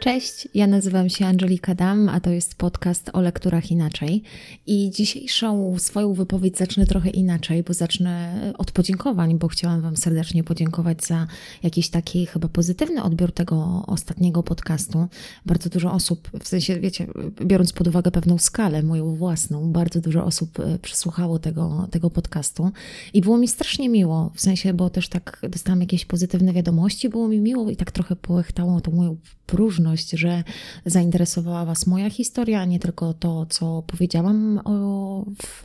Cześć, ja nazywam się Angelika Dam, a to jest podcast o lekturach inaczej. I dzisiejszą swoją wypowiedź zacznę trochę inaczej, bo zacznę od podziękowań, bo chciałam Wam serdecznie podziękować za jakiś taki chyba pozytywny odbiór tego ostatniego podcastu. Bardzo dużo osób, w sensie, wiecie, biorąc pod uwagę pewną skalę, moją własną, bardzo dużo osób e, przesłuchało tego, tego podcastu. I było mi strasznie miło, w sensie, bo też tak dostałam jakieś pozytywne wiadomości, było mi miło i tak trochę połechtało tą moją próżność, że zainteresowała Was moja historia, a nie tylko to, co powiedziałam o w,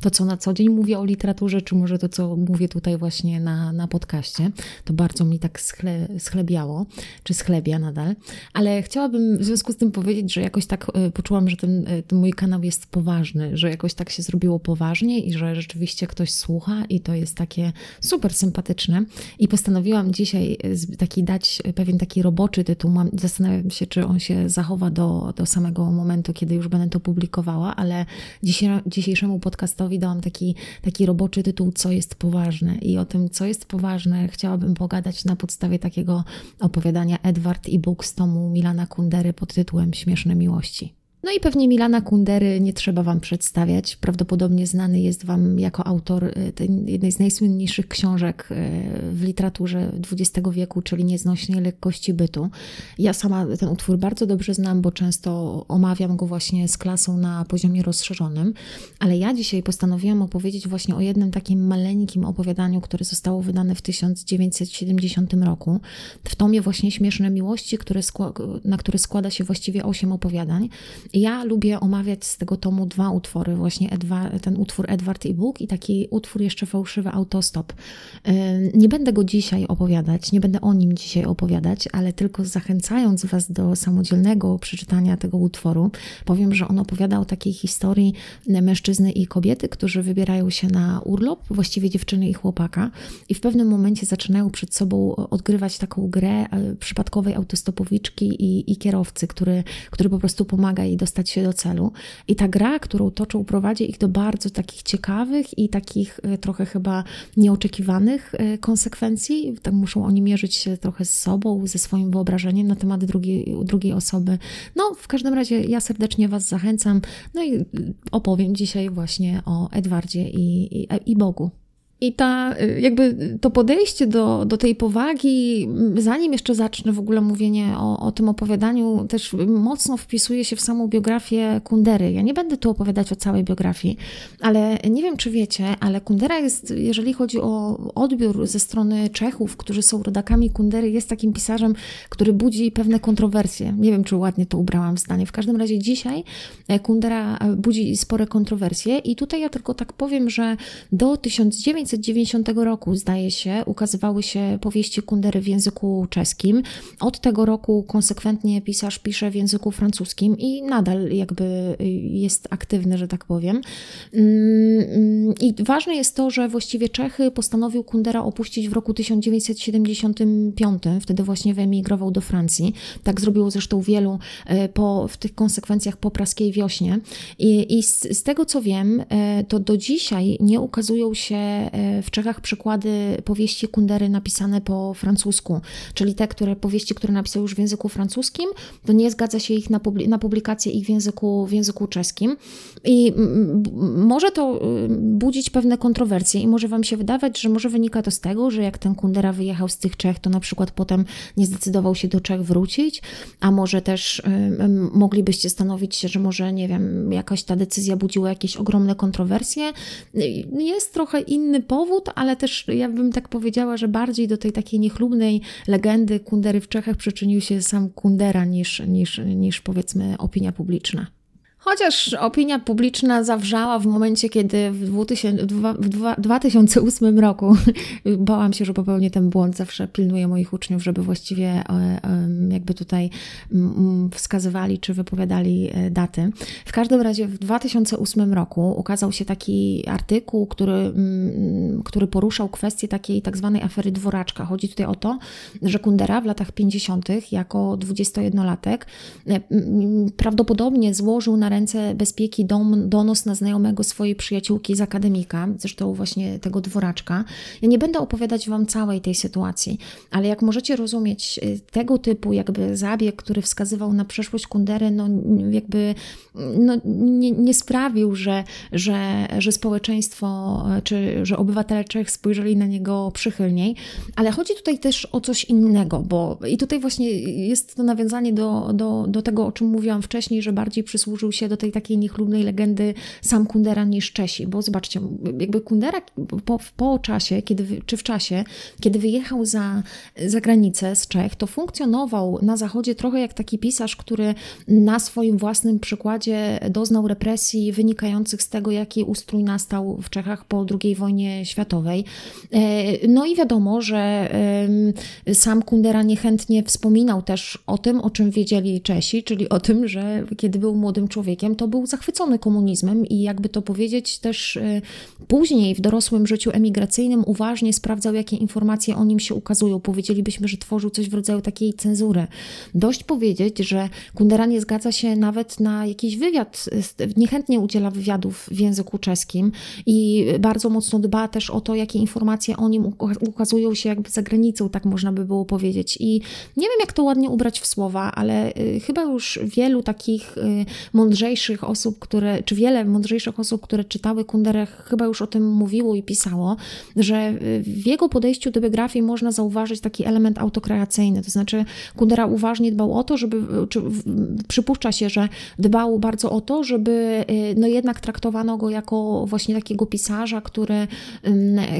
to, co na co dzień mówię o literaturze, czy może to, co mówię tutaj właśnie na, na podcaście. To bardzo mi tak schle, schlebiało, czy schlebia nadal. Ale chciałabym w związku z tym powiedzieć, że jakoś tak e, poczułam, że ten, e, ten mój kanał jest poważny, że jakoś tak się zrobiło poważnie i że rzeczywiście ktoś słucha i to jest takie super sympatyczne. I postanowiłam dzisiaj taki dać pewien taki roboczy tytuł. Mam, Zastanawiam się, czy on się zachowa do, do samego momentu, kiedy już będę to publikowała, ale dzisiejszemu podcastowi dałam taki, taki roboczy tytuł Co jest poważne. I o tym, co jest poważne, chciałabym pogadać na podstawie takiego opowiadania Edward i Bóg z tomu Milana Kundery pod tytułem Śmieszne miłości. No i pewnie Milana Kundery nie trzeba Wam przedstawiać. Prawdopodobnie znany jest Wam jako autor y, jednej z najsłynniejszych książek y, w literaturze XX wieku, czyli Nieznośnej lekkości bytu. Ja sama ten utwór bardzo dobrze znam, bo często omawiam go właśnie z klasą na poziomie rozszerzonym, ale ja dzisiaj postanowiłam opowiedzieć właśnie o jednym takim maleńkim opowiadaniu, które zostało wydane w 1970 roku. W tomie właśnie Śmieszne Miłości, które na które składa się właściwie osiem opowiadań. Ja lubię omawiać z tego tomu dwa utwory, właśnie Edwa, ten utwór Edward i Bóg i taki utwór jeszcze fałszywy Autostop. Nie będę go dzisiaj opowiadać, nie będę o nim dzisiaj opowiadać, ale tylko zachęcając Was do samodzielnego przeczytania tego utworu, powiem, że on opowiada o takiej historii mężczyzny i kobiety, którzy wybierają się na urlop, właściwie dziewczyny i chłopaka i w pewnym momencie zaczynają przed sobą odgrywać taką grę e, przypadkowej autostopowiczki i, i kierowcy, który, który po prostu pomaga jej dostać się do celu. I ta gra, którą toczą, prowadzi ich do bardzo takich ciekawych i takich e, trochę chyba nieoczekiwanych e, konsekwencji. Tak muszą oni mierzyć się trochę z sobą, ze swoim wyobrażeniem na temat drugiej, drugiej osoby. No, w każdym razie ja serdecznie Was zachęcam. No i opowiem dzisiaj właśnie o Edwardzie i, i, i Bogu. I ta, y, jakby to podejście do, do tej powagi, zanim jeszcze zacznę w ogóle mówienie o, o tym opowiadaniu, też mocno wpisuje się w samą biografię Kundery. Ja nie będę tu opowiadać o całej biografii, ale nie wiem, czy wiecie, ale Kundera jest, jeżeli chodzi o odbiór ze strony Czechów, którzy są rodakami Kundery, jest takim pisarzem, który budzi pewne kontrowersje. Nie wiem, czy ładnie to ubrałam zdanie. W każdym razie dzisiaj e, Kundera e, budzi spore kontrowersje i tutaj ja tylko tak powiem, że do 1900 1990 roku, zdaje się, ukazywały się powieści Kundery w języku czeskim. Od tego roku konsekwentnie pisarz pisze w języku francuskim i nadal jakby jest aktywny, że tak powiem. Mm, I ważne jest to, że właściwie Czechy postanowił Kundera opuścić w roku 1975. Wtedy właśnie wyemigrował do Francji. Tak zrobiło zresztą wielu e, po, w tych konsekwencjach po praskiej wiośnie. I, i z, z tego co wiem, e, to do dzisiaj nie ukazują się e, w Czechach przykłady powieści Kundery napisane po francusku, czyli te które, powieści, które napisał już w języku francuskim, to nie zgadza się ich na publikację ich w języku, w języku czeskim. I może to y, budzić pewne kontrowersje i może Wam się wydawać, że może wynika to z tego, że jak ten Kundera wyjechał z tych Czech, to na przykład potem nie zdecydował się do Czech wrócić, a może też y, moglibyście stanowić się, że może, nie wiem, jakaś ta decyzja budziła jakieś ogromne kontrowersje. Y, jest trochę inny powód, ale też ja bym tak powiedziała, że bardziej do tej takiej niechlubnej legendy Kundery w Czechach przyczynił się sam Kundera niż, niż, niż powiedzmy opinia publiczna. Chociaż opinia publiczna zawrzała w momencie, kiedy w, 2000, w 2008 roku bałam się, że popełnię ten błąd. Zawsze pilnuję moich uczniów, żeby właściwie e, jakby tutaj wskazywali czy wypowiadali e, daty. W każdym razie w 2008 roku ukazał się taki artykuł, który, który poruszał kwestię takiej tak zwanej afery dworaczka. Chodzi tutaj o to, że Kundera w latach 50. jako 21-latek e, prawdopodobnie złożył na ręce bezpieki dom, donos na znajomego swojej przyjaciółki z akademika, zresztą właśnie tego dworaczka. Ja nie będę opowiadać Wam całej tej sytuacji, ale jak możecie rozumieć, y, tego typu jakby zabieg, który wskazywał na przeszłość Kundery, no jakby no, nie, nie sprawił, że, że, że społeczeństwo, czy że obywatele Czech spojrzeli na niego przychylniej, ale chodzi tutaj też o coś innego, bo i tutaj właśnie jest to nawiązanie do, do, do tego, o czym mówiłam wcześniej, że bardziej przysłużył się do tej takiej niechlubnej legendy sam Kundera niż Czesi, bo zobaczcie, jakby Kundera po, po czasie, kiedy, czy w czasie, kiedy wyjechał za, za granicę z Czech, to funkcjonował na zachodzie trochę jak taki pisarz, który na swoim własnym przykładzie doznał represji wynikających z tego, jaki ustrój nastał w Czechach po II wojnie światowej. E, no i wiadomo, że sam Kundera niechętnie wspominał też o tym, o czym wiedzieli Czesi, czyli o tym, że kiedy był młodym człowiekiem, to był zachwycony komunizmem i jakby to powiedzieć też e, później w dorosłym życiu emigracyjnym uważnie sprawdzał, jakie informacje o nim się ukazują. Powiedzielibyśmy, że tworzył coś w rodzaju takiej cenzury. Dość powiedzieć, że Kundera nie zgadza się nawet na jakiś wywiad, niechętnie udziela wywiadów w języku czeskim i bardzo mocno dba też o to, jakie informacje o nim ukazują się jakby za granicą, tak można by było powiedzieć. I nie wiem, jak to ładnie ubrać w słowa, ale y, chyba już wielu takich y, mądrzejszych osób, które, czy wiele mądrzejszych osób, które czytały Kunderę, chyba już o tym mówiło i pisało, że y, w jego podejściu do biografii można zauważyć taki element autokreacyjny, to znaczy Kundera uważnie dbał o to, żeby, czy przypuszcza się, że dbał bardzo o to, żeby no jednak traktowano go jako właśnie takiego pisarza, który,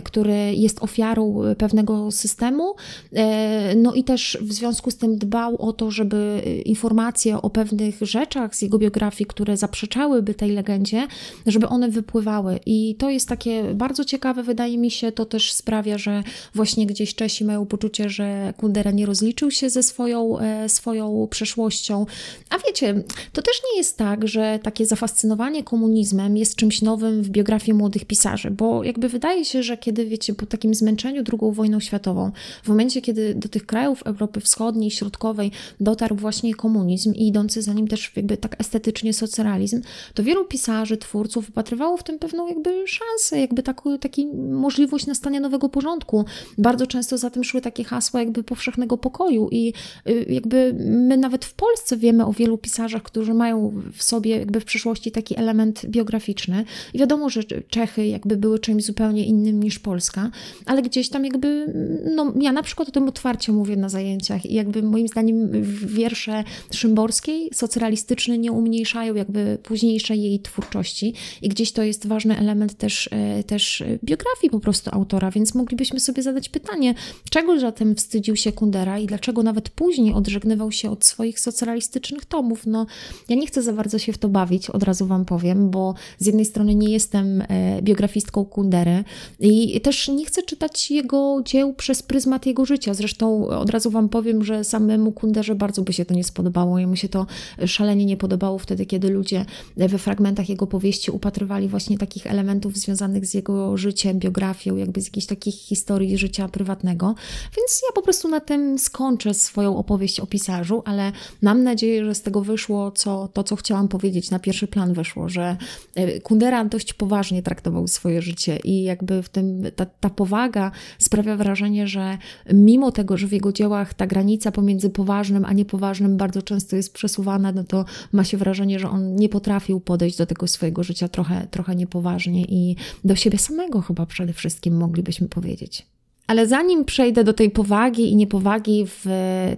który jest ofiarą pewnego systemu, e, no i też w związku z tym dbał o to, żeby informacje o pewnych rzeczach z jego biografii, które zaprzeczałyby tej legendzie, żeby one wypływały. I to jest takie bardzo ciekawe, wydaje mi się, to też sprawia, że właśnie gdzieś Czesi mają poczucie, że Kundera nie rozliczył się ze swoją, e, swoją przeszłością. A wiecie, to też nie jest tak, że takie zafascynowanie komunizmem jest czymś nowym w biografii młodych pisarzy, bo jakby wydaje się, że kiedy, wiecie, po takim zmęczeniu II wojną światową, w momencie, kiedy do tych krajów Europy Wschodniej, Środkowej dotarł właśnie komunizm i idący za nim też jakby tak estetycznie socjalizm, to wielu pisarzy, twórców wypatrywało w tym pewną jakby szansę, jakby taką taki możliwość nastania nowego porządku. Bardzo często za tym szły takie hasła jakby powszechnego pokoju i y, jakby my nawet w Polsce wiemy o wielu pisarzach, którzy mają w sobie jakby w przyszłości taki element biograficzny. I wiadomo, że Czechy jakby były czymś zupełnie innym niż Polska, ale gdzieś tam jakby, no ja na przykład o tym otwarcie mówię na zajęciach i jakby moim zdaniem wiersze Szymborskiej socrealistyczne nie umniejszają jakby późniejszej jej twórczości i gdzieś to jest ważny element też, e, też biografii po prostu autora, więc moglibyśmy sobie zadać pytanie, czego zatem wstydził się Kundera i dlaczego nawet później odżegnywał się od swoich socrealistycznych tomów. No, ja nie chcę za bardzo się w to bawić, od razu Wam powiem, bo z jednej strony nie jestem e, biografistką Kundery i też nie chcę czytać jego dzieł przez pryzmat jego życia. Zresztą od razu Wam powiem, że samemu Kunderze bardzo by się to nie spodobało. Jemu się to szalenie nie podobało wtedy, kiedy ludzie we fragmentach jego powieści upatrywali właśnie takich elementów związanych z jego życiem, biografią, jakby z jakichś takich historii życia prywatnego. Więc ja po prostu na tym skończę swoją opowieść o pisarzu, ale mam nadzieję, że z tego wyszło co, to, co chciałam powiedzieć. Na pierwszy plan wyszło, że e, Kundera dość poważnie traktował swoje życie i jakby w tym ta, ta powaga sprawia wrażenie, że mimo tego, że w jego dziełach ta granica pomiędzy poważnym a niepoważnym bardzo często jest przesuwana, no to ma się wrażenie, że on nie potrafił podejść do tego swojego życia trochę, trochę niepoważnie i do siebie samego chyba przede wszystkim moglibyśmy powiedzieć. Ale zanim przejdę do tej powagi i niepowagi w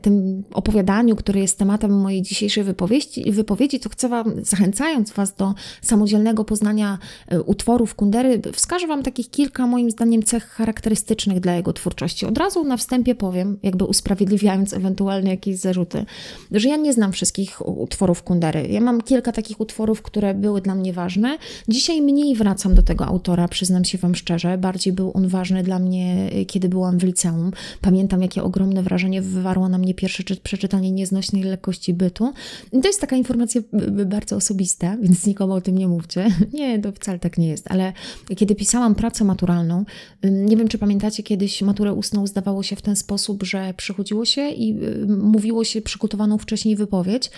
tym opowiadaniu, które jest tematem mojej dzisiejszej wypowiedzi, wypowiedzi to chcę Wam, zachęcając Was do samodzielnego poznania e, utworów Kundery, wskażę Wam takich kilka, moim zdaniem, cech charakterystycznych dla jego twórczości. Od razu na wstępie powiem, jakby usprawiedliwiając ewentualnie jakieś zarzuty, że ja nie znam wszystkich utworów Kundery. Ja mam kilka takich utworów, które były dla mnie ważne. Dzisiaj mniej wracam do tego autora, przyznam się Wam szczerze. Bardziej był on ważny dla mnie, kiedy kiedy byłam w liceum. Pamiętam, jakie ogromne wrażenie wywarło na mnie pierwsze przeczytanie nieznośnej lekkości bytu. I to jest taka informacja bardzo osobista, więc nikomu o tym nie mówcie. Nie, to wcale tak nie jest, ale kiedy pisałam pracę maturalną, nie wiem, czy pamiętacie, kiedyś maturę ustną zdawało się w ten sposób, że przychodziło się i mówiło się przygotowaną wcześniej wypowiedź,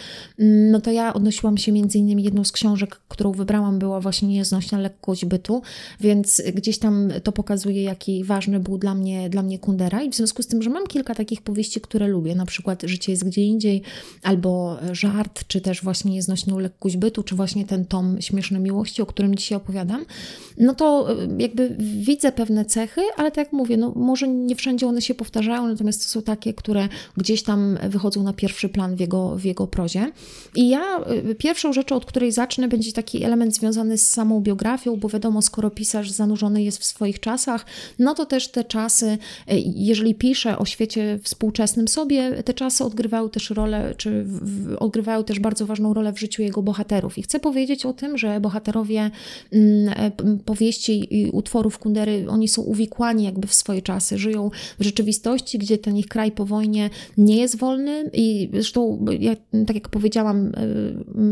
no to ja odnosiłam się między innymi jedną z książek, którą wybrałam, była właśnie Nieznośna lekkość bytu, więc gdzieś tam to pokazuje, jaki ważny był dla mnie, dla mnie Kundera i w związku z tym, że mam kilka takich powieści, które lubię, na przykład Życie jest gdzie indziej, albo Żart, czy też właśnie Nieznośną lekkość bytu, czy właśnie ten tom Śmieszne miłości, o którym dzisiaj opowiadam, no to jakby widzę pewne cechy, ale tak jak mówię, no może nie wszędzie one się powtarzają, natomiast to są takie, które gdzieś tam wychodzą na pierwszy plan w jego, w jego prozie. I ja y, pierwszą rzeczą, od której zacznę, będzie taki element związany z samą biografią, bo wiadomo, skoro pisarz zanurzony jest w swoich czasach, no to też te czasy, y, jeżeli pisze o świecie współczesnym sobie, te czasy odgrywają też rolę, czy w, odgrywają też bardzo ważną rolę w życiu jego bohaterów. I chcę powiedzieć o tym, że bohaterowie mm, e, powieści i utworów Kundery, oni są uwikłani jakby w swoje czasy, żyją w rzeczywistości, gdzie ten ich kraj po wojnie nie jest wolny i zresztą, ja, tak jak powiedziałam, y,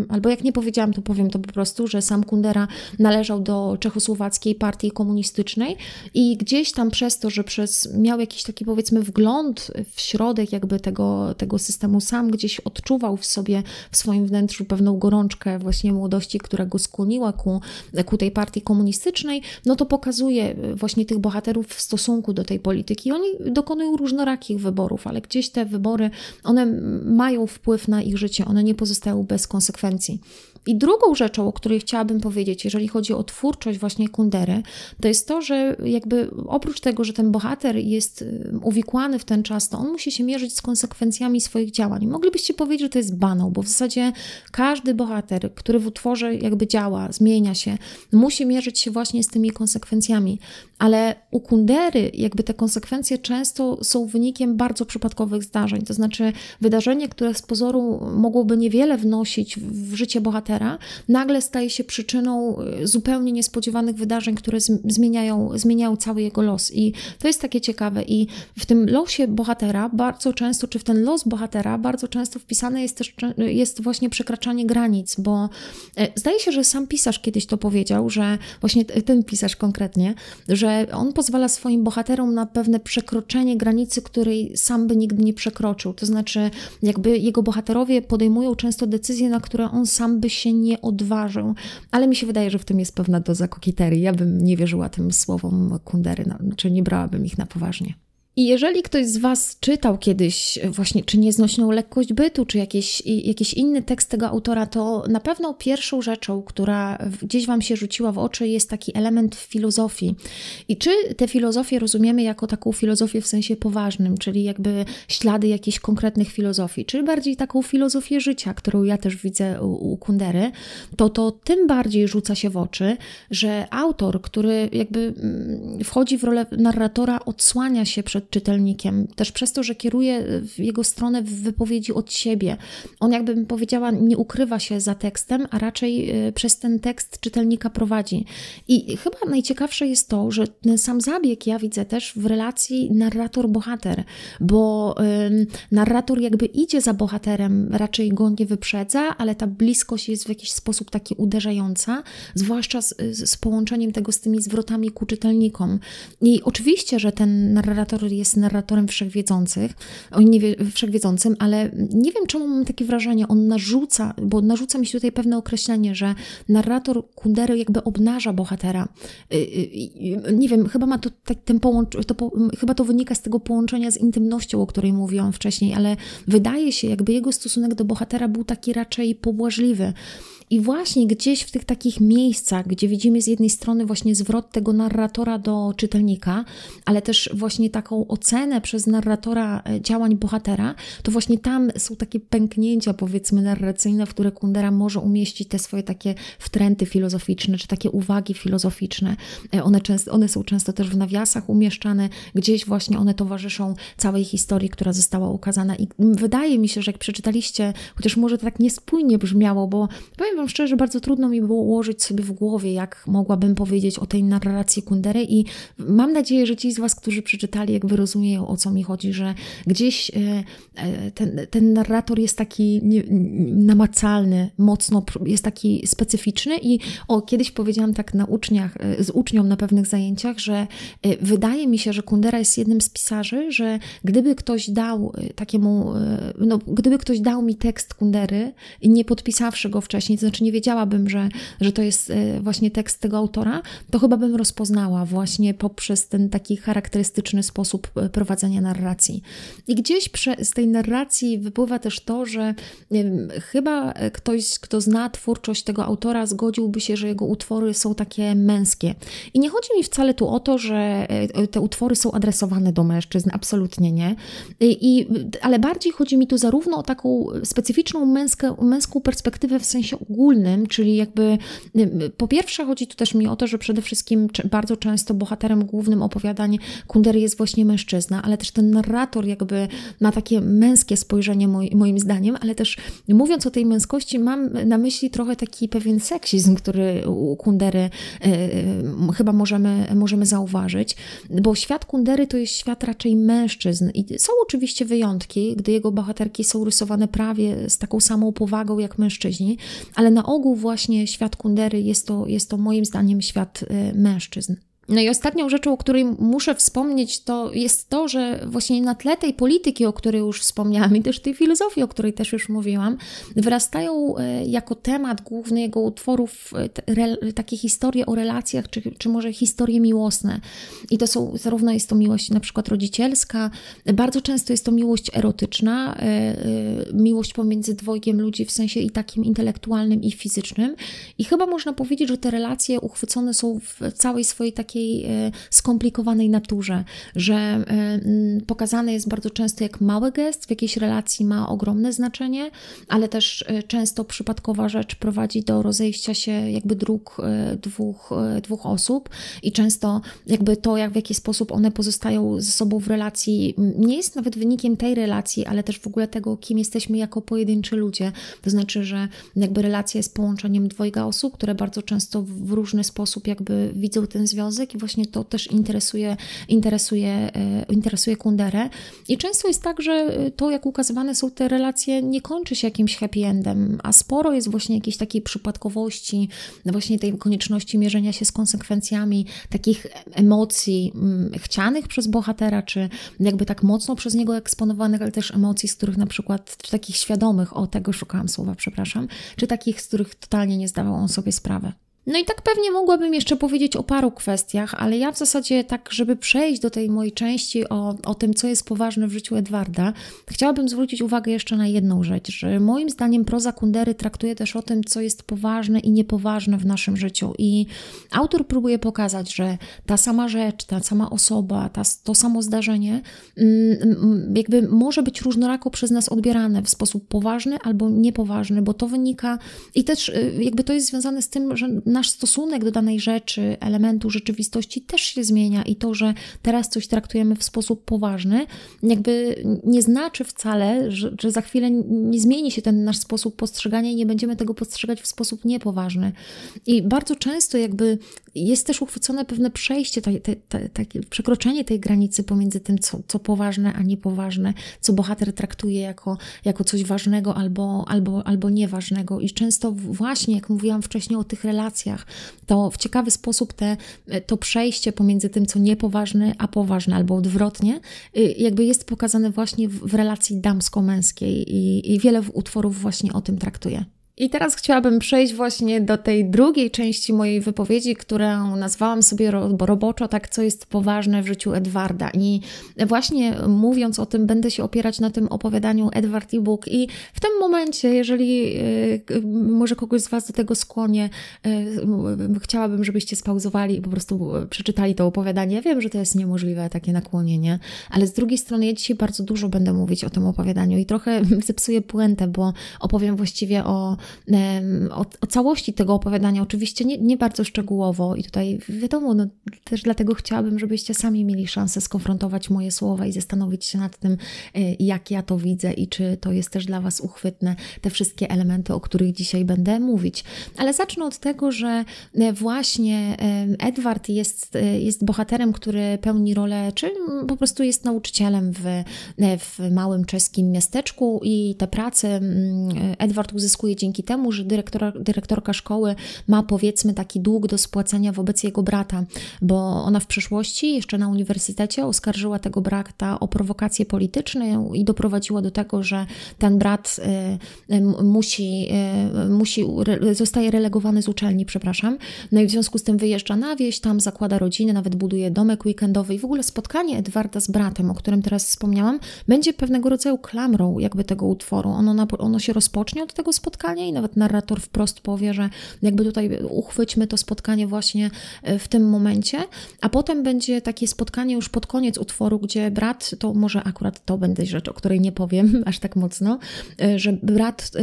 albo jak nie powiedziałam, to powiem to po prostu, że sam Kundera należał do czechosłowackiej partii komunistycznej i gdzieś tam przez to, że przez, miał jakiś taki powiedzmy wgląd w środek jakby tego, tego systemu, sam gdzieś odczuwał w sobie, w swoim wnętrzu pewną gorączkę właśnie młodości, która go skłoniła ku, ku tej partii komunistycznej, no to pokazuje właśnie tych bohaterów w stosunku do tej polityki. Oni dokonują różnorakich wyborów, ale gdzieś te wybory, one mają wpływ na ich życie, one nie pozostają bez konsekwencji. I drugą rzeczą, o której chciałabym powiedzieć, jeżeli chodzi o twórczość właśnie Kundery, to jest to, że jakby oprócz tego, że ten bohater jest y, uwikłany w ten czas, to on musi się mierzyć z konsekwencjami swoich działań. Moglibyście powiedzieć, że to jest banał, bo w zasadzie każdy bohater, który w utworze jakby działa, zmienia się, musi mierzyć się właśnie z tymi konsekwencjami. Ale u Kundery jakby te konsekwencje często są wynikiem bardzo przypadkowych zdarzeń, to znaczy wydarzenie, które z pozoru mogłoby niewiele wnosić w życie bohatera, bohatera nagle staje się przyczyną y, zupełnie niespodziewanych wydarzeń, które zmieniają, zmieniają cały jego los. I to jest takie ciekawe. I w tym losie bohatera bardzo często, czy w ten los bohatera bardzo często wpisane jest też jest właśnie przekraczanie granic, bo e, zdaje się, że sam pisarz kiedyś to powiedział, że właśnie ten pisarz konkretnie, że on pozwala swoim bohaterom na pewne przekroczenie granicy, której sam by nigdy nie przekroczył. To znaczy, jakby jego bohaterowie podejmują często decyzje, na które on sam by się nie odważą. Ale mi się wydaje, że w tym jest pewna doza kokieterii. Ja bym nie wierzyła tym słowom Kundery, no, znaczy nie brałabym ich na poważnie. I jeżeli ktoś z Was czytał kiedyś właśnie czy nieznośną lekkość bytu, czy jakiś, jakiś inny tekst tego autora, to na pewno pierwszą rzeczą, która gdzieś Wam się rzuciła w oczy, jest taki element filozofii. I czy tę filozofię rozumiemy jako taką filozofię w sensie poważnym, czyli jakby ślady jakichś konkretnych filozofii, czy bardziej taką filozofię życia, którą ja też widzę u, u Kundery, to to tym bardziej rzuca się w oczy, że autor, który jakby mm, wchodzi w rolę narratora, odsłania się przed czytelnikiem, też przez to, że kieruje w jego stronę w wypowiedzi od siebie. On, jakbym powiedziała, nie ukrywa się za tekstem, a raczej e, przez ten tekst czytelnika prowadzi. I chyba najciekawsze jest to, że ten sam zabieg ja widzę też w relacji narrator-bohater, bo narrator jakby idzie za bohaterem, raczej go nie wyprzedza, ale ta bliskość jest w jakiś sposób taki uderzająca, zwłaszcza z, z połączeniem tego z tymi zwrotami ku czytelnikom. I oczywiście, że ten narrator jest narratorem wszechwiedzących, on nie wie, wszechwiedzącym, ale nie wiem, czemu mam takie wrażenie, on narzuca, bo narzuca mi się tutaj pewne określenie, że narrator Kundery jakby obnaża bohatera. Y, y, y, nie wiem, chyba ma to tak, ten połącz, to, chyba to wynika z tego połączenia z intymnością, o której mówiłam wcześniej, ale wydaje się, jakby jego stosunek do bohatera był taki raczej pobłażliwy. I właśnie gdzieś w tych takich miejscach, gdzie widzimy z jednej strony właśnie zwrot tego narratora do czytelnika, ale też właśnie taką ocenę przez narratora e, działań bohatera, to właśnie tam są takie pęknięcia, powiedzmy, narracyjne, w które Kundera może umieścić te swoje takie wtręty filozoficzne, czy takie uwagi filozoficzne. E, one, często, one są często też w nawiasach umieszczane, gdzieś właśnie one towarzyszą całej historii, która została ukazana. I wydaje mi się, że jak przeczytaliście, chociaż może to tak niespójnie brzmiało, bo powiem Wam szczerze, bardzo trudno mi było ułożyć sobie w głowie, jak mogłabym powiedzieć o tej narracji Kundery i mam nadzieję, że ci z Was, którzy przeczytali, jakby rozumieją o co mi chodzi, że gdzieś e, e, ten, ten narrator jest taki namacalny, mocno, jest taki specyficzny i o, kiedyś powiedziałam tak na uczniach, e, z uczniom na pewnych zajęciach, że wydaje mi się, że Kundera jest jednym z pisarzy, że gdyby ktoś dał takiemu, no, gdyby ktoś dał mi tekst Kundery i nie podpisawszy go wcześniej, to znaczy nie wiedziałabym, że, że to jest właśnie tekst tego autora, to chyba bym rozpoznała właśnie poprzez ten taki charakterystyczny sposób e, prowadzenia narracji. I gdzieś z tej narracji wypływa też to, że chyba ktoś, kto zna twórczość tego autora, zgodziłby się, że jego utwory są takie męskie. I nie chodzi mi wcale tu o to, że e, te utwory są adresowane do mężczyzn, absolutnie nie. I, ale bardziej chodzi mi tu zarówno o taką specyficzną męskę, męską perspektywę w sensie ogólnym, czyli jakby po pierwsze chodzi tu też mi o to, że przede wszystkim bardzo często bohaterem głównym opowiadań Kundery jest właśnie mężczyzna, ale też ten narrator jakby ma takie męskie spojrzenie moim zdaniem, ale też mówiąc o tej męskości mam na myśli trochę taki pewien seksizm, który u Kundery e, chyba możemy, możemy zauważyć, bo świat Kundery to jest świat raczej mężczyzn i są oczywiście wyjątki, gdy jego bohaterki są rysowane prawie z taką samą powagą jak mężczyźni, ale na ogół właśnie świat Kundery jest to, jest to moim zdaniem świat e, mężczyzn. No i ostatnią rzeczą, o której muszę wspomnieć, to jest to, że właśnie na tle tej polityki, o której już wspomniałam, i też tej filozofii, o której też już mówiłam, wyrastają e, jako temat główny jego utworów e, takie historie o relacjach, czy, czy może historie miłosne. I to są, zarówno jest to miłość na przykład rodzicielska, bardzo często jest to miłość erotyczna, e, miłość pomiędzy dwojgiem ludzi w sensie i takim intelektualnym, i fizycznym. I chyba można powiedzieć, że te relacje uchwycone są w całej swojej takiej takiej e, skomplikowanej naturze, że e, pokazane jest bardzo często jak mały gest w jakiejś relacji ma ogromne znaczenie, ale też e, często przypadkowa rzecz prowadzi do rozejścia się jakby dróg dwóch, dwóch osób i często jakby to, jak w jaki sposób one pozostają ze sobą w relacji, nie jest nawet wynikiem tej relacji, ale też w ogóle tego, kim jesteśmy jako pojedynczy ludzie. To znaczy, że jakby relacja jest połączeniem dwojga osób, które bardzo często w różny sposób jakby widzą ten związek i właśnie to też interesuje, interesuje, e, interesuje Kunderę. I często jest tak, że to, jak ukazywane są te relacje, nie kończy się jakimś happy endem, a sporo jest właśnie jakiejś takiej przypadkowości, właśnie tej konieczności mierzenia się z konsekwencjami takich emocji mm, chcianych przez bohatera, czy jakby tak mocno przez niego eksponowanych, ale też emocji, z których na przykład, czy takich świadomych, o tego szukałam słowa, przepraszam, czy takich, z których totalnie nie zdawał on sobie sprawy. No i tak pewnie mogłabym jeszcze powiedzieć o paru kwestiach, ale ja w zasadzie tak, żeby przejść do tej mojej części o, o tym, co jest poważne w życiu Edwarda, chciałabym zwrócić uwagę jeszcze na jedną rzecz, że moim zdaniem proza Kundery traktuje też o tym, co jest poważne i niepoważne w naszym życiu. I autor próbuje pokazać, że ta sama rzecz, ta sama osoba, ta, to samo zdarzenie mm, jakby może być różnorako przez nas odbierane w sposób poważny albo niepoważny, bo to wynika i też y, jakby to jest związane z tym, że nasz stosunek do danej rzeczy, elementu rzeczywistości też się zmienia i to, że teraz coś traktujemy w sposób poważny, jakby nie znaczy wcale, że, że za chwilę nie zmieni się ten nasz sposób postrzegania i nie będziemy tego postrzegać w sposób niepoważny. I bardzo często jakby jest też uchwycone pewne przejście, te, te, te, przekroczenie tej granicy pomiędzy tym, co, co poważne, a niepoważne, co bohater traktuje jako, jako coś ważnego albo, albo, albo nieważnego. I często właśnie, jak mówiłam wcześniej o tych relacjach, to w ciekawy sposób te, to przejście pomiędzy tym, co niepoważne, a poważne, albo odwrotnie, y, jakby jest pokazane właśnie w, w relacji damsko-męskiej i, i wiele utworów właśnie o tym traktuje. I teraz chciałabym przejść właśnie do tej drugiej części mojej wypowiedzi, którą nazwałam sobie roboczo tak, co jest poważne w życiu Edwarda. I właśnie mówiąc o tym, będę się opierać na tym opowiadaniu Edward e-book. I w tym momencie, jeżeli y, może kogoś z Was do tego skłonię, y, chciałabym, żebyście spauzowali i po prostu przeczytali to opowiadanie. Ja wiem, że to jest niemożliwe, takie nakłonienie, ale z drugiej strony ja dzisiaj bardzo dużo będę mówić o tym opowiadaniu i trochę zepsuję puentę, bo opowiem właściwie o o, o, całości tego opowiadania, oczywiście nie, nie bardzo szczegółowo i tutaj wiadomo, no, też dlatego chciałabym, żebyście sami mieli szansę skonfrontować moje słowa i zastanowić się nad tym, y, jak ja to widzę i czy to jest też dla Was uchwytne, te wszystkie elementy, o których dzisiaj będę mówić. Ale zacznę od tego, że e, właśnie Edward jest, e, jest bohaterem, który pełni rolę, czy po prostu jest nauczycielem w, e, w małym czeskim miasteczku i te prace Edward uzyskuje dzięki temu, że dyrektorka szkoły ma powiedzmy taki dług do spłacenia wobec jego brata, bo ona w przeszłości, jeszcze na uniwersytecie, oskarżyła tego brata o prowokacje polityczne i doprowadziła do tego, że ten brat y, y, musi, y, musi zostaje relegowany z uczelni, przepraszam. No i w związku z tym wyjeżdża na wieś, tam zakłada rodzinę, nawet buduje domek weekendowy i w ogóle spotkanie Edwarda z bratem, o którym teraz wspomniałam, będzie pewnego rodzaju klamrą jakby tego utworu. Ono, ono się rozpocznie od tego spotkania i nawet narrator wprost powie, że jakby tutaj uchwyćmy to spotkanie właśnie e, w tym momencie, a potem będzie takie spotkanie już pod koniec utworu, gdzie brat, to może akurat to będzie rzecz, o której nie powiem aż tak mocno, e, że brat e,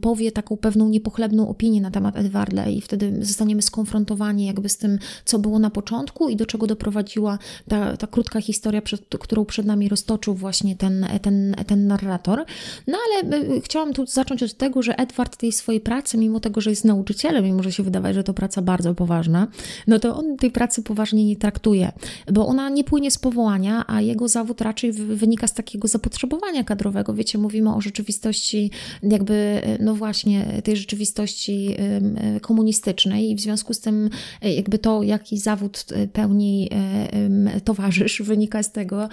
powie taką pewną niepochlebną opinię na temat Edwarda i wtedy zostaniemy skonfrontowani jakby z tym, co było na początku i do czego doprowadziła ta, ta krótka historia, przed, którą przed nami roztoczył właśnie ten, ten, ten narrator. No ale chciałam tu zacząć od tego, że Edward tej swojej pracy, mimo tego, że jest nauczycielem i może się wydawać, że to praca bardzo poważna, no to on tej pracy poważnie nie traktuje, bo ona nie płynie z powołania, a jego zawód raczej wynika z takiego zapotrzebowania kadrowego. Wiecie, mówimy o rzeczywistości, jakby, no właśnie, tej rzeczywistości komunistycznej i w związku z tym, e, jakby to, jaki zawód e, pełni e, towarzysz, wynika z tego,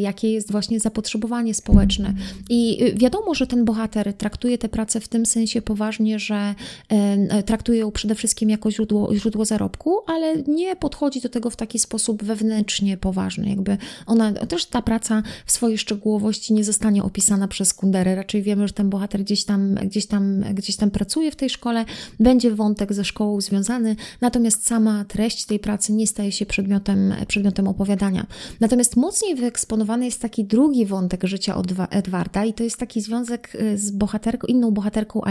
jakie jest właśnie zapotrzebowanie społeczne. I wiadomo, że ten bohater traktuje tę pracę w tym sensie poważnie, że e, traktuje ją przede wszystkim jako źródło, źródło zarobku, ale nie podchodzi do tego w taki sposób wewnętrznie poważny. Jakby ona, też ta praca w swojej szczegółowości nie zostanie opisana przez Kunderę. Raczej wiemy, że ten bohater gdzieś tam, gdzieś tam, gdzieś tam pracuje w tej szkole, będzie wątek ze szkołą związany, natomiast sama treść tej pracy nie staje się przedmiotem, przedmiotem opowiadania. Natomiast mocniej wyeksponowany jest taki drugi wątek życia Edwarda i to jest taki związek e, z bohaterką, inną bohaterką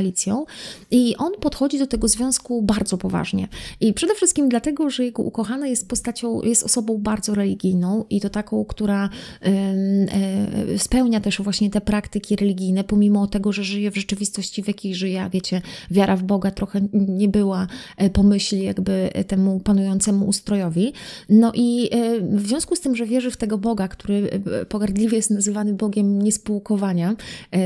I on podchodzi do tego związku bardzo poważnie. I przede wszystkim dlatego, że jego ukochana jest postacią, jest osobą bardzo religijną i to taką, która y, spełnia też właśnie te praktyki religijne, pomimo tego, że żyje w rzeczywistości, w jakiej żyje. Wiecie, wiara w Boga trochę nie była e, pomyśli jakby temu panującemu ustrojowi. No i y, w związku z tym, że wierzy w tego Boga, który pogardliwie jest nazywany Bogiem niespółkowania,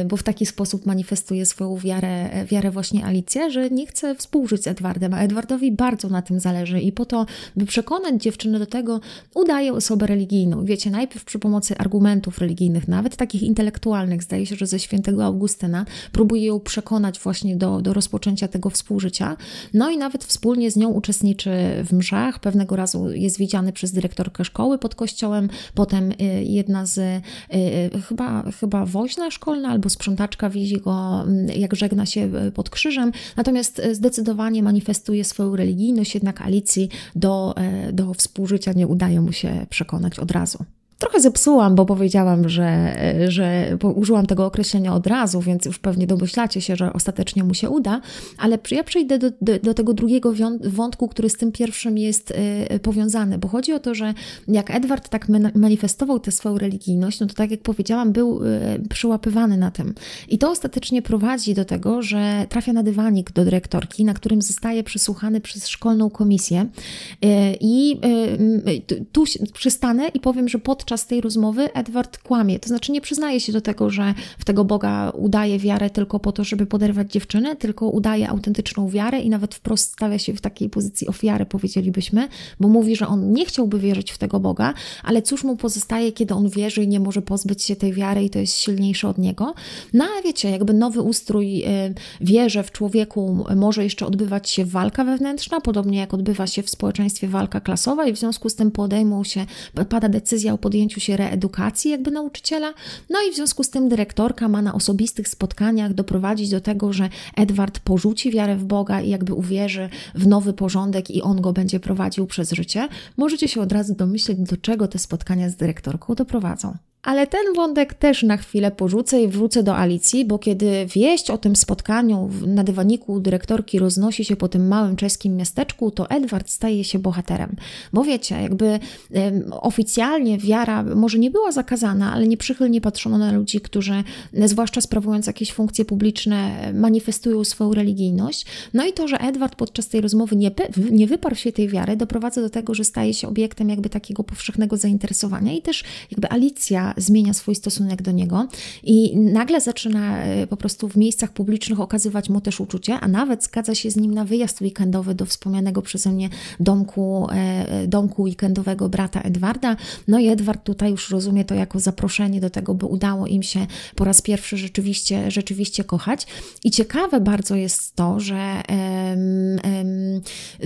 bo w taki sposób manifestuje swoją wiarę, wiarę właśnie Alicja, że nie chce współżyć z Edwardem, a Edwardowi bardzo na tym zależy i po to, by przekonać dziewczynę do tego, udaje osobę religijną. Wiecie, najpierw przy pomocy argumentów religijnych, nawet takich intelektualnych, zdaje się, że ze świętego Augustyna, próbuje ją przekonać właśnie do, do rozpoczęcia tego współżycia. No i nawet wspólnie z nią uczestniczy w mszach. Pewnego razu jest widziany przez dyrektorkę szkoły pod kościołem, potem y, jedna z, y, y, chyba, chyba woźna szkolna albo sprzątaczka widzi go, mm, jak żegna się pod krzyżem, natomiast e, zdecydowanie manifestuje swoją religijność, jednak Alicji do, e, do współżycia nie udaje mu się przekonać od razu. Trochę zepsułam, bo powiedziałam, że, że użyłam tego określenia od razu, więc już pewnie domyślacie się, że ostatecznie mu się uda, ale ja przejdę do, do, do tego drugiego wątku, który z tym pierwszym jest y, powiązany, bo chodzi o to, że jak Edward tak manifestował tę swoją religijność, no to tak jak powiedziałam, był y, przyłapywany na tym. I to ostatecznie prowadzi do tego, że trafia na dywanik do dyrektorki, na którym zostaje przesłuchany przez szkolną komisję. Y, I tu przystanę i powiem, że pod podczas tej rozmowy Edward kłamie. To znaczy nie przyznaje się do tego, że w tego Boga udaje wiarę tylko po to, żeby poderwać dziewczynę, tylko udaje autentyczną wiarę i nawet wprost stawia się w takiej pozycji ofiary, powiedzielibyśmy, bo mówi, że on nie chciałby wierzyć w tego Boga, ale cóż mu pozostaje, kiedy on wierzy i nie może pozbyć się tej wiary i to jest silniejsze od niego. No ale wiecie, jakby nowy ustrój y, wierzy w człowieku może jeszcze odbywać się walka wewnętrzna, podobnie jak odbywa się w społeczeństwie walka klasowa i w związku z tym podejmą się, pada decyzja o podjęciu się reedukacji jakby nauczyciela, no i w związku z tym dyrektorka ma na osobistych spotkaniach doprowadzić do tego, że Edward porzuci wiarę w Boga i jakby uwierzy w nowy porządek i on go będzie prowadził przez życie. Możecie się od razu domyśleć, do czego te spotkania z dyrektorką doprowadzą. Ale ten wątek też na chwilę porzucę i wrócę do Alicji, bo kiedy wieść o tym spotkaniu na dywaniku dyrektorki roznosi się po tym małym czeskim miasteczku, to Edward staje się bohaterem. Bo wiecie, jakby um, oficjalnie wiara może nie była zakazana, ale nieprzychylnie patrzono na ludzi, którzy, zwłaszcza sprawując jakieś funkcje publiczne, manifestują swoją religijność. No i to, że Edward podczas tej rozmowy nie, nie wyparł się tej wiary, doprowadza do tego, że staje się obiektem jakby takiego powszechnego zainteresowania i też jakby Alicja zmienia swój stosunek do niego i nagle zaczyna e, po prostu w miejscach publicznych okazywać mu też uczucie, a nawet zgadza się z nim na wyjazd weekendowy do wspomnianego przeze mnie domku, e, domku weekendowego brata Edwarda. No i Edward tutaj już rozumie to jako zaproszenie do tego, by udało im się po raz pierwszy rzeczywiście, rzeczywiście kochać. I ciekawe bardzo jest to, że em, em,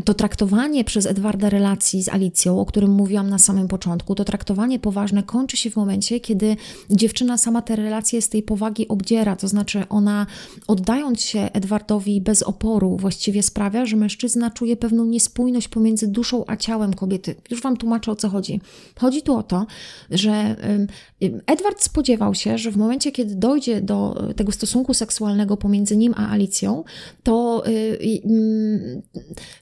to traktowanie przez Edwarda relacji z Alicją, o którym mówiłam na samym początku, to traktowanie poważne kończy się w momencie, kiedy dziewczyna sama te relacje z tej powagi obdziera, to znaczy ona oddając się Edwardowi bez oporu właściwie sprawia, że mężczyzna czuje pewną niespójność pomiędzy duszą a ciałem kobiety. Już Wam tłumaczę o co chodzi. Chodzi tu o to, że Edward spodziewał się, że w momencie, kiedy dojdzie do tego stosunku seksualnego pomiędzy nim a Alicją, to, y,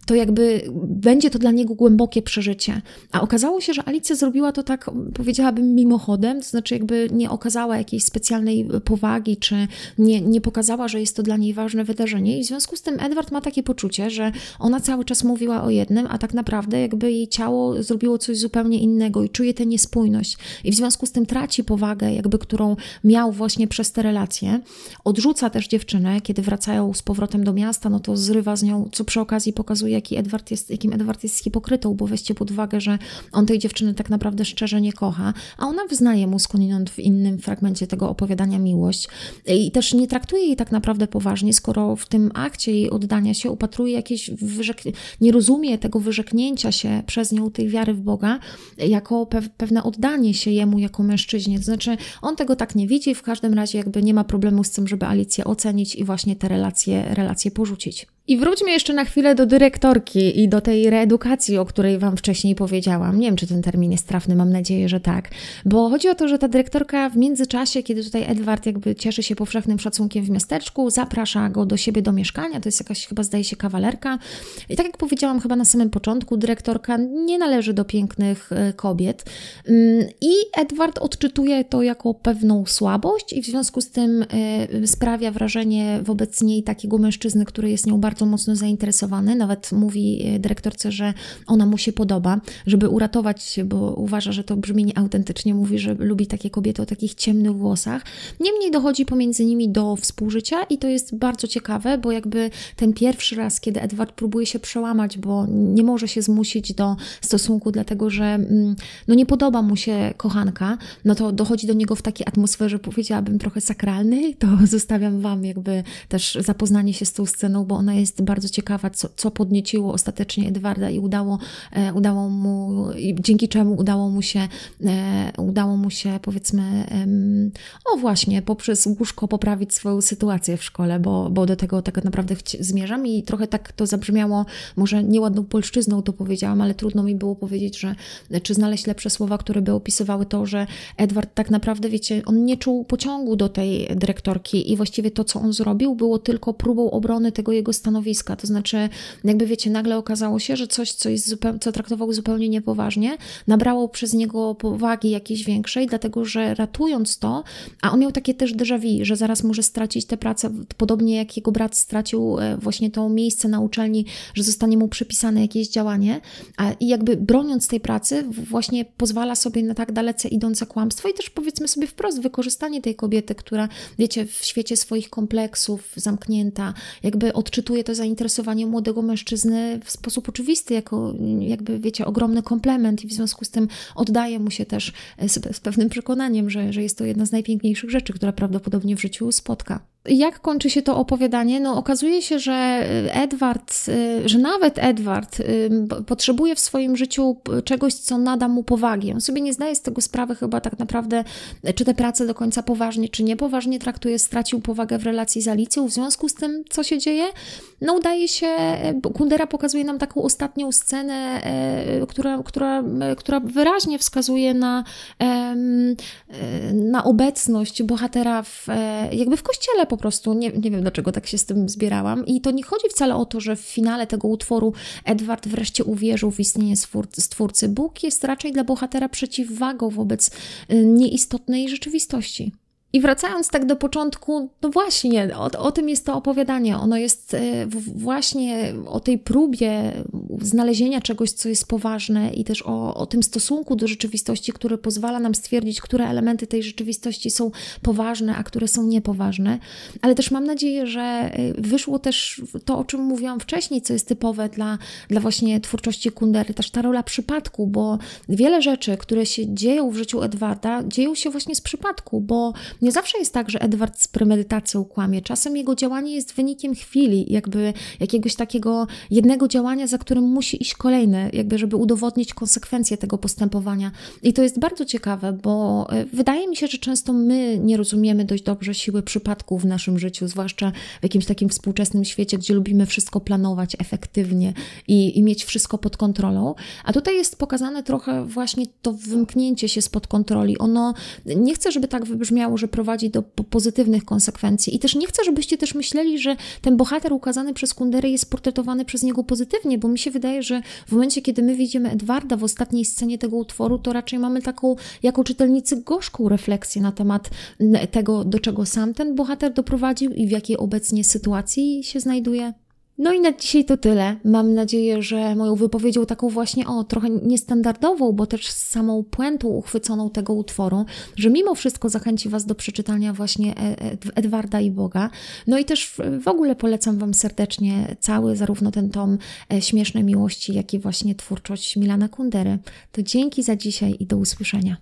to jakby będzie to dla niego głębokie przeżycie. A okazało się, że Alicja zrobiła to tak, powiedziałabym, mimochodem, to znaczy jakby nie okazała jakiejś specjalnej powagi, czy nie, nie pokazała, że jest to dla niej ważne wydarzenie. I w związku z tym Edward ma takie poczucie, że ona cały czas mówiła o jednym, a tak naprawdę jakby jej ciało zrobiło coś zupełnie innego i czuje tę niespójność. I w związku z tym traci powagę, jakby którą miał właśnie przez te relacje. Odrzuca też dziewczynę, kiedy wracają z powrotem do miasta, no to zrywa z nią, co przy okazji pokazuje, jaki Edward jest, jakim Edward jest hipokrytą, bo weźcie pod uwagę, że on tej dziewczyny tak naprawdę szczerze nie kocha, a ona wyznaje mu skądinąd w innym fragmencie tego opowiadania miłość. I też nie traktuje jej tak naprawdę poważnie, skoro w tym akcie jej oddania się upatruje jakieś wyrzek- nie rozumie tego wyrzeknięcia się przez nią tej wiary w Boga jako pe- pewne oddanie się jemu jako mężczyźnie. To znaczy, on tego tak nie widzi, w każdym razie jakby nie ma problemu z tym, żeby Alicję ocenić i właśnie te relacje, relacje porzucić. I wróćmy jeszcze na chwilę do dyrektorki i do tej reedukacji, o której Wam wcześniej powiedziałam. Nie wiem, czy ten termin jest trafny, mam nadzieję, że tak. Bo chodzi o to, że ta dyrektorka w międzyczasie, kiedy tutaj Edward jakby cieszy się powszechnym szacunkiem w miasteczku, zaprasza go do siebie do mieszkania, to jest jakaś chyba zdaje się kawalerka. I tak jak powiedziałam chyba na samym początku, dyrektorka nie należy do pięknych e, kobiet. Mm, I Edward odczytuje to jako pewną słabość i w związku z tym e, sprawia wrażenie wobec niej takiego mężczyzny, który jest nią bardzo bardzo mocno zainteresowany, nawet mówi e, dyrektorce, że ona mu się podoba, żeby uratować się, bo uważa, że to brzmi nieautentycznie, mówi, że lubi takie kobiety o takich ciemnych włosach. Niemniej dochodzi pomiędzy nimi do współżycia i to jest bardzo ciekawe, bo jakby ten pierwszy raz, kiedy Edward próbuje się przełamać, bo nie może się zmusić do stosunku, dlatego że mm, no nie podoba mu się kochanka, no to dochodzi do niego w takiej atmosferze, powiedziałabym, trochę sakralnej, to zostawiam Wam jakby też zapoznanie się z tą sceną, bo ona jest jest bardzo ciekawa, co, co podnieciło ostatecznie Edwarda i udało, e, udało mu, dzięki czemu udało mu się, e, udało mu się powiedzmy, o właśnie, poprzez łóżko poprawić swoją sytuację w szkole, bo, bo do tego tak naprawdę zmierzam i trochę tak to zabrzmiało, może nieładną polszczyzną to powiedziałam, ale trudno mi było powiedzieć, że czy znaleźć lepsze słowa, które by opisywały to, że Edward tak naprawdę, wiecie, on nie czuł pociągu do tej dyrektorki i właściwie to, co on zrobił, było tylko próbą obrony tego jego stanowiska stanowiska. To znaczy, jakby wiecie, nagle okazało się, że coś, co, jest zupełnie, co traktował zupełnie niepoważnie, nabrało przez niego powagi jakiejś większej, dlatego że ratując to, a on miał takie też déjà vu, że zaraz może stracić tę pracę, podobnie jak jego brat stracił e, właśnie to miejsce na uczelni, że zostanie mu przypisane jakieś działanie, a, i jakby broniąc tej pracy, właśnie pozwala sobie na tak dalece idące kłamstwo i też powiedzmy sobie wprost wykorzystanie tej kobiety, która, wiecie, w świecie swoich kompleksów, zamknięta, jakby odczytuje to zainteresowanie młodego mężczyzny w sposób oczywisty, jako jakby, wiecie, ogromny komplement i w związku z tym oddaje mu się też z, z pewnym przekonaniem, że, że jest to jedna z najpiękniejszych rzeczy, która prawdopodobnie w życiu spotka. Jak kończy się to opowiadanie? No, okazuje się, że Edward, y, że nawet Edward y, potrzebuje w swoim życiu czegoś, co nada mu powagi. On sobie nie zdaje z tego sprawy chyba tak naprawdę, czy te prace do końca poważnie, czy niepoważnie traktuje, stracił powagę w relacji z Alicją. W związku z tym, co się dzieje? No, udaje się, Kundera pokazuje nam taką ostatnią scenę, która, która, która wyraźnie wskazuje na, na obecność bohatera w, jakby w kościele po prostu. Nie, nie wiem, dlaczego tak się z tym zbierałam. I to nie chodzi wcale o to, że w finale tego utworu Edward wreszcie uwierzył w istnienie Stwórcy. Bóg jest raczej dla bohatera przeciwwagą wobec y, nieistotnej rzeczywistości. I wracając tak do początku, no właśnie, o, o, tym jest to opowiadanie. Ono jest e, właśnie o tej próbie znalezienia czegoś, co jest poważne i też o, o tym stosunku do rzeczywistości, który pozwala nam stwierdzić, które elementy tej rzeczywistości są poważne, a które są niepoważne. Ale też mam nadzieję, że e, wyszło też to, o czym mówiłam wcześniej, co jest typowe dla, dla właśnie twórczości Kundery, też ta rola przypadku, bo wiele rzeczy, które się dzieją w życiu Edwarda, dzieją się właśnie z przypadku, bo nie zawsze jest tak, że Edward z premedytacją kłamie. Czasem jego działanie jest wynikiem chwili, jakby jakiegoś takiego jednego działania, za którym musi iść kolejne, jakby żeby udowodnić konsekwencje tego postępowania. I to jest bardzo ciekawe, bo e, wydaje mi się, że często my nie rozumiemy dość dobrze siły przypadków w naszym życiu, zwłaszcza w jakimś takim współczesnym świecie, gdzie lubimy wszystko planować efektywnie i, i mieć wszystko pod kontrolą. A tutaj jest pokazane trochę właśnie to wymknięcie się spod kontroli. Ono nie chcę, żeby tak wybrzmiało, że prowadzi do pozytywnych konsekwencji. I też nie chcę, żebyście też myśleli, że ten bohater ukazany przez Kundery jest portretowany przez niego pozytywnie, bo mi się wydaje, że w momencie, kiedy my widzimy Edwarda w ostatniej scenie tego utworu, to raczej mamy taką, jako czytelnicy, gorzką refleksję na temat tego, do czego sam ten bohater doprowadził i w jakiej obecnie sytuacji się znajduje. No i na dzisiaj to tyle. Mam nadzieję, że moją wypowiedzią taką właśnie, o, trochę niestandardową, bo też z samą puentą uchwyconą tego utworu, że mimo wszystko zachęci Was do przeczytania właśnie e, e, Edwarda i Boga. No i też w ogóle polecam Wam serdecznie cały, zarówno ten tom e, Śmiesznej Miłości, jak i właśnie twórczość Milana Kundery. To dzięki za dzisiaj i do usłyszenia.